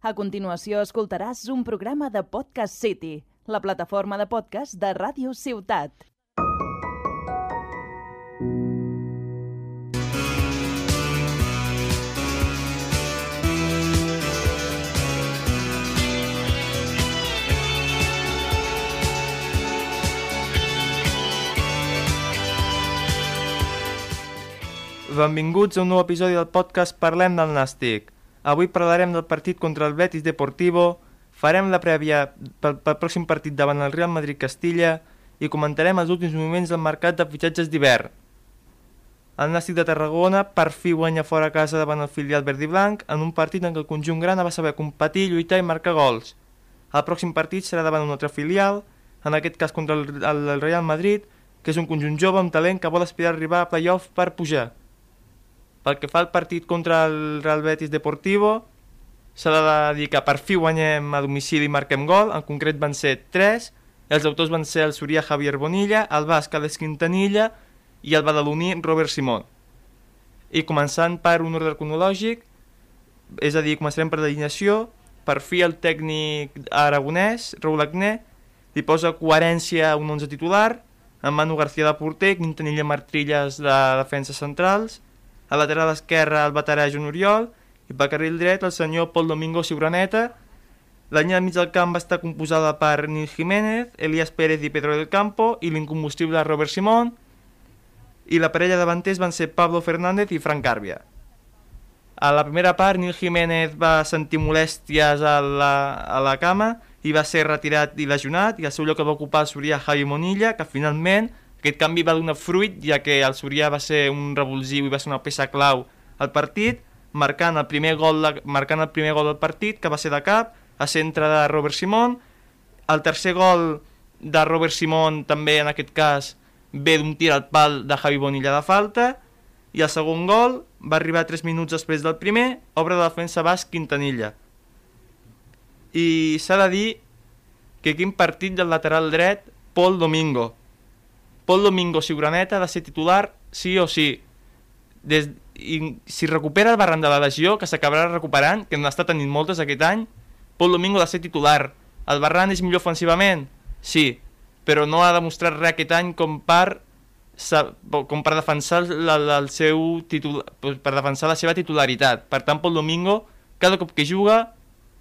A continuació escoltaràs un programa de Podcast City, la plataforma de podcast de Ràdio Ciutat. Benvinguts a un nou episodi del podcast Parlem del Nàstic. Avui parlarem del partit contra el Betis Deportivo, farem la prèvia pel, pel pròxim partit davant el Real Madrid-Castilla i comentarem els últims moments del mercat de fitxatges d'hivern. El Nàstic de Tarragona per fi guanya fora a casa davant el filial verd i blanc en un partit en què el conjunt grana va saber competir, lluitar i marcar gols. El pròxim partit serà davant un altre filial, en aquest cas contra el, el, Real Madrid, que és un conjunt jove amb talent que vol aspirar a arribar a playoff per pujar. Pel que fa al partit contra el Real Betis Deportivo, s'ha de dir que per fi guanyem a domicili i marquem gol, en concret van ser 3, els autors van ser el Suria Javier Bonilla, el Basc Alex Quintanilla i el badaloní Robert Simón. I començant per un ordre cronològic, és a dir, començarem per l'alineació, per fi el tècnic aragonès, Raúl Agné, li posa coherència a un 11 titular, amb Manu García de porter, Quintanilla Martrilles de defensa centrals, a lateral esquerra el veterà Joan Oriol i pel carril dret el senyor Pol Domingo Ciuraneta. La línia de mig del camp va estar composada per Nil Jiménez, Elías Pérez i Pedro del Campo i l'incombustible Robert Simón i la parella davanters van ser Pablo Fernández i Frank Carbia. A la primera part, Nil Jiménez va sentir molèsties a la, a la cama i va ser retirat i lesionat i el seu lloc el va ocupar el Surià Javi Monilla, que finalment aquest canvi va donar fruit, ja que el Surià va ser un revulsiu i va ser una peça clau al partit, marcant el primer gol, de, marcant el primer gol del partit, que va ser de cap, a centre de Robert Simón. El tercer gol de Robert Simón, també en aquest cas, ve d'un tir al pal de Javi Bonilla de falta, i el segon gol va arribar 3 minuts després del primer, obra de defensa basc Quintanilla. I s'ha de dir que quin partit del lateral dret, Pol Domingo, Pol Domingo Sigraneta ha de ser titular sí o sí. Des, i si recupera el barran de la legió, que s'acabarà recuperant, que n'està tenint moltes aquest any, Pol Domingo ha de ser titular. El Barran és millor ofensivament? Sí, però no ha demostrat res aquest any com per, com per defensar la, la, el seu titular, per defensar la seva titularitat. Per tant, Pol Domingo, cada cop que juga,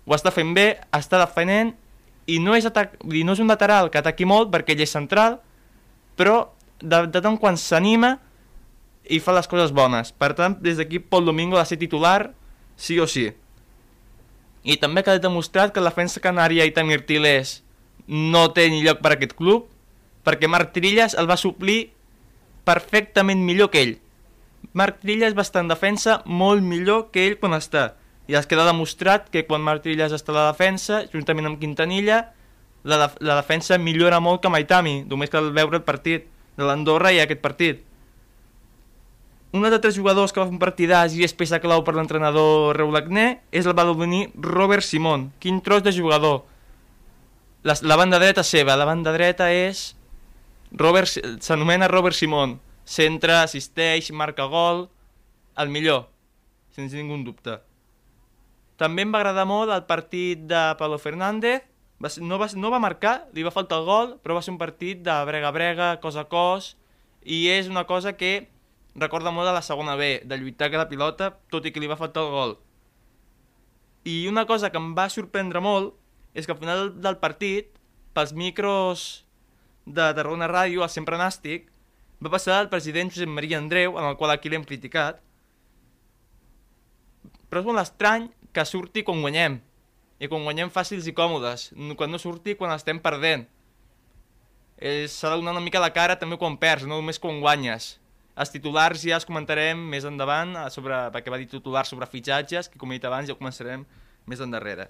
ho està fent bé, està defenent, i no és, atac, i no és un lateral que ataqui molt perquè ell és central, però de, de tant quan s'anima i fa les coses bones. Per tant, des d'aquí Pol Domingo ha de ser titular sí o sí. I també ha quedat demostrat que la defensa canària i Tamir Tilés no té ni lloc per a aquest club, perquè Marc Trilles el va suplir perfectament millor que ell. Marc Trilles va estar en defensa molt millor que ell quan està. I es queda demostrat que quan Marc Trilles està a la defensa, juntament amb Quintanilla, la, la defensa millora molt que Maitami, només cal veure el partit de l'Andorra i aquest partit. Un altre tres jugadors que va fer un partidàs i és peça clau per l'entrenador Raúl Agné és el badaloní Robert Simón. Quin tros de jugador. La, la banda dreta seva, la banda dreta és... Robert s'anomena Robert Simón. Centra, assisteix, marca gol... El millor, sense ningú dubte. També em va agradar molt el partit de Pablo Fernández, va ser, no, va, no va marcar, li va faltar el gol, però va ser un partit de brega-brega, cos a cos, i és una cosa que recorda molt de la segona B, de lluitar cada pilota, tot i que li va faltar el gol. I una cosa que em va sorprendre molt és que al final del partit, pels micros de Tarragona Ràdio, al Sempre Nàstic, va passar el president Josep Maria Andreu, en el qual aquí l'hem criticat, però és molt estrany que surti quan guanyem, i quan guanyem fàcils i còmodes, quan no surti quan estem perdent. S'ha de donar una mica la cara també quan perds, no només quan guanyes. Els titulars ja els comentarem més endavant, sobre, perquè va dir titulars sobre fitxatges, que com he dit abans ja ho començarem més endarrere.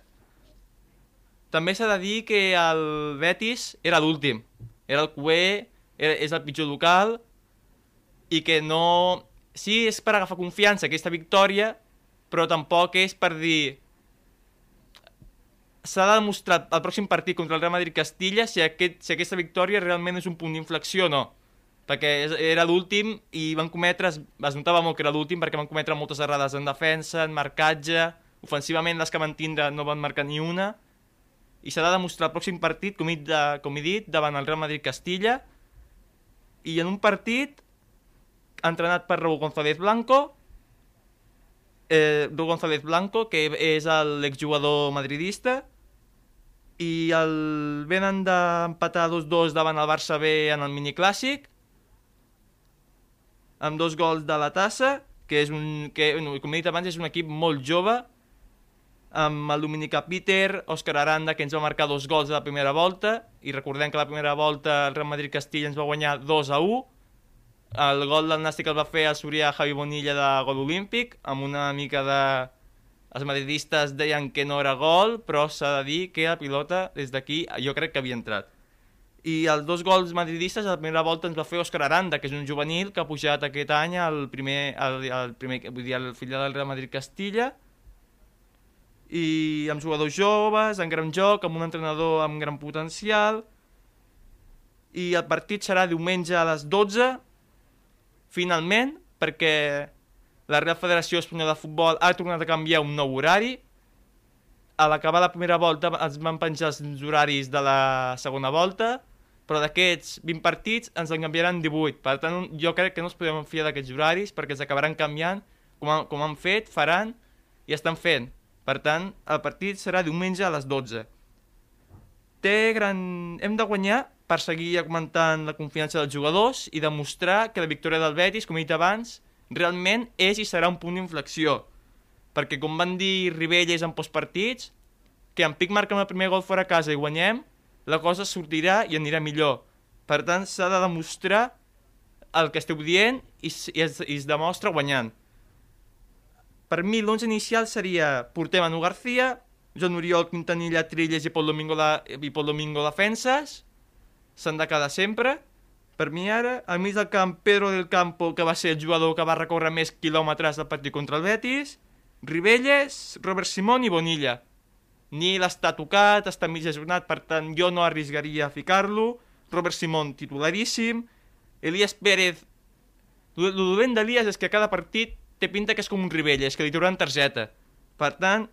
També s'ha de dir que el Betis era l'últim, era el QE, era, és el pitjor local, i que no... Sí, és per agafar confiança aquesta victòria, però tampoc és per dir s'ha de demostrar al pròxim partit contra el Real Madrid-Castilla si, aquest, si aquesta victòria realment és un punt d'inflexió o no. Perquè era l'últim i van cometre, es, es notava molt que era l'últim perquè van cometre moltes errades en defensa, en marcatge, ofensivament les que van tindre no van marcar ni una, i s'ha de demostrar el pròxim partit, com he, de, com he dit, davant el Real Madrid-Castilla, i en un partit entrenat per Raúl González Blanco, eh, Raúl González Blanco, que és l'exjugador madridista, i el venen d'empatar 2-2 davant el Barça B en el miniclàssic, amb dos gols de la tassa, que és un, que, com he dit abans, és un equip molt jove, amb el Dominica Peter, Òscar Aranda, que ens va marcar dos gols de la primera volta, i recordem que la primera volta el Real Madrid-Castilla ens va guanyar 2 a 1, el gol del Nàstic el va fer el Surià Javi Bonilla de gol olímpic, amb una mica de... Els madridistes deien que no era gol, però s'ha de dir que la pilota, des d'aquí, jo crec que havia entrat. I els dos gols madridistes a la primera volta ens va fer Òscar Aranda, que és un juvenil que ha pujat aquest any al primer, al, al primer vull dir, al filial del Real Madrid-Castilla, i amb jugadors joves, en gran joc, amb un entrenador amb gran potencial, i el partit serà diumenge a les 12, finalment, perquè la Real Federació Espanyola de Futbol ha tornat a canviar un nou horari. A l'acabar la primera volta ens van penjar els horaris de la segona volta, però d'aquests 20 partits ens en canviaran 18. Per tant, jo crec que no es podem fiar d'aquests horaris perquè els acabaran canviant, com, han, com han fet, faran i estan fent. Per tant, el partit serà diumenge a les 12. Té gran... Hem de guanyar per seguir augmentant la confiança dels jugadors i demostrar que la victòria del Betis, com he dit abans, realment és i serà un punt d'inflexió. Perquè, com van dir Ribelles en postpartits, que en Pic marca el primer gol fora a casa i guanyem, la cosa sortirà i anirà millor. Per tant, s'ha de demostrar el que esteu dient i, i, es, i es demostra guanyant. Per mi l'11 inicial seria porter Manu García, Joan Oriol, Quintanilla, Trilles i Pol Domingo, la, i Pol Domingo defenses, s'han de quedar sempre. Per mi ara, al mig del camp, Pedro del Campo, que va ser el jugador que va recórrer més quilòmetres del partit contra el Betis, Ribelles, Robert Simón i Bonilla. Nil està tocat, està mig ajornat, per tant jo no arriscaria a ficar-lo. Robert Simón titularíssim. Elias Pérez... El dolent d'Elias és que cada partit té pinta que és com un Ribelles, que li trauran targeta. Per tant,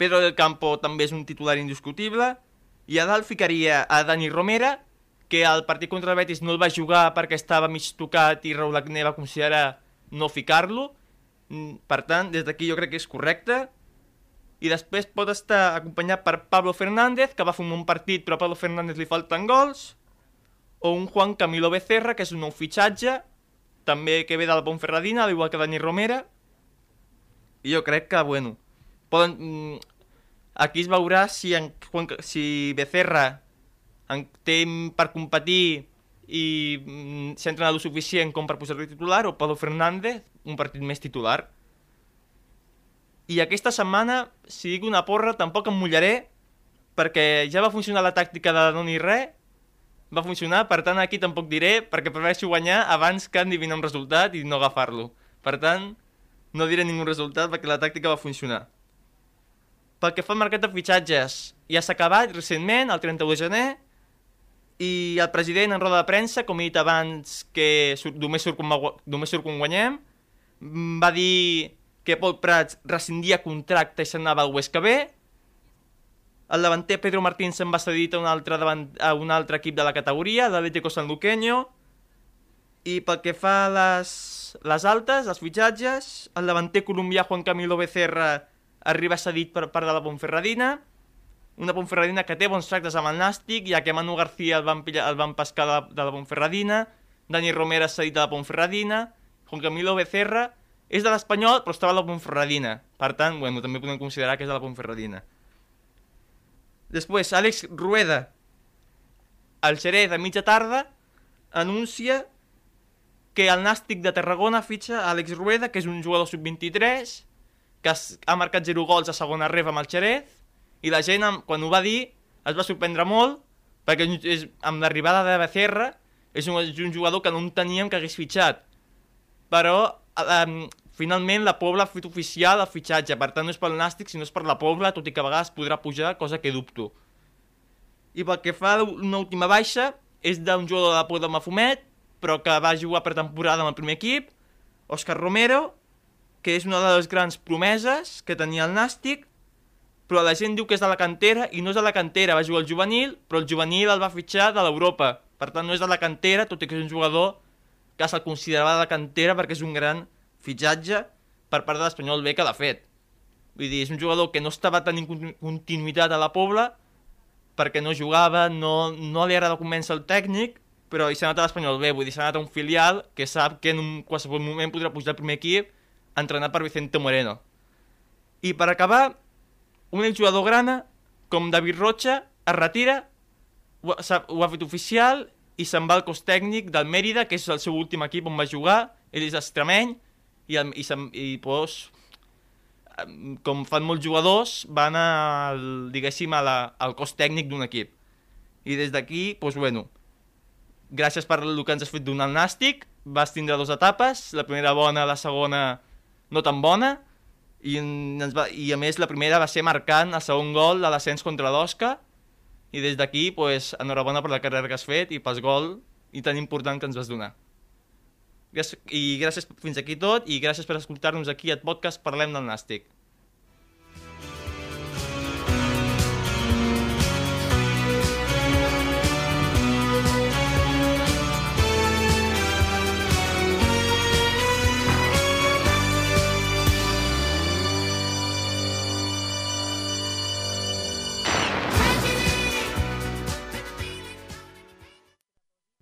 Pedro del Campo també és un titular indiscutible, i a dalt ficaria a Dani Romera, que al partit contra el Betis no el va jugar perquè estava mig tocat i Raúl Agné va considerar no ficar-lo. Mm, per tant, des d'aquí jo crec que és correcte. I després pot estar acompanyat per Pablo Fernández, que va fer un bon partit però a Pablo Fernández li falten gols, o un Juan Camilo Becerra, que és un nou fitxatge, també que ve de la al igual que Dani Romera. I jo crec que, bueno, poden... Aquí es veurà si, en, si Becerra en, té per competir i mm, s'ha entrenat el suficient com per posar-lo titular o Pablo Fernández, un partit més titular. I aquesta setmana, si dic una porra, tampoc em mullaré perquè ja va funcionar la tàctica de no ni res va funcionar, per tant aquí tampoc diré, perquè prefereixo guanyar abans que endivinar un resultat i no agafar-lo. Per tant, no diré ningú resultat perquè la tàctica va funcionar. Pel que fa al mercat de fitxatges, ja s'ha acabat recentment, el 31 de gener, i el president en roda de premsa, com he dit abans, que només, surt quan guanyem, va dir que Pol Prats rescindia contracte i s'anava al Huesca B, el davanter Pedro Martín se'n va cedit a un altre, davant, a un altre equip de la categoria, l'Atlético Sanluqueño. I pel que fa a les, les altes, els fitxatges, el davanter colombià Juan Camilo Becerra arriba cedit per part de la Ponferradina, una Ponferradina que té bons tractes amb el Nàstic, ja que Manu García el van, pillar, el van pescar de la, de la Ponferradina, Dani Romera cedit de la Ponferradina, Juan Camilo Becerra és de l'Espanyol però estava a la Ponferradina, per tant, bueno, també podem considerar que és de la Ponferradina. Després, Àlex Rueda, el Xerès a mitja tarda, anuncia que el Nàstic de Tarragona fitxa Àlex Rueda, que és un jugador sub-23, que ha marcat 0 gols a segona ref amb el Xerès, i la gent, quan ho va dir, es va sorprendre molt, perquè és, amb l'arribada de Becerra és un, és un jugador que no enteníem que hagués fitxat. Però eh, Finalment, la Pobla ha fet oficial el fitxatge, per tant no és pel Nàstic, sinó és per la Pobla, tot i que a vegades podrà pujar, cosa que dubto. I pel que fa a una última baixa, és d'un jugador de la Pobla Mafumet, però que va jugar per temporada amb el primer equip, Òscar Romero, que és una de les grans promeses que tenia el Nàstic, però la gent diu que és de la cantera i no és de la cantera, va jugar al juvenil, però el juvenil el va fitxar de l'Europa. Per tant, no és de la cantera, tot i que és un jugador que se'l considerava de la cantera perquè és un gran fitxatge per part de l'Espanyol B que l'ha fet. Vull dir, és un jugador que no estava tenint continuïtat a la Pobla perquè no jugava, no, no li agrada convèncer el tècnic, però hi s'ha anat a l'Espanyol B, vull dir, s'ha anat a un filial que sap que en un qualsevol moment podrà pujar al primer equip entrenat per Vicente Moreno. I per acabar, un jugador grana, com David Rocha, es retira, ho ha, ho ha fet oficial i se'n va al cos tècnic del Mèrida, que és el seu últim equip on va jugar, ell és extremeny, i, i, i, pues, com fan molts jugadors, van al, diguéssim, a la, al cos tècnic d'un equip. I des d'aquí, doncs bueno, gràcies per el que ens has fet donar el Nàstic, vas tindre dues etapes, la primera bona, la segona no tan bona, i, ens va, i a més la primera va ser marcant el segon gol de l'ascens contra l'Osca, i des d'aquí, pues, enhorabona per la carrera que has fet i pel gol i tan important que ens vas donar. I gràcies fins aquí tot i gràcies per escoltar-nos aquí al podcast Parlem del Nàstic.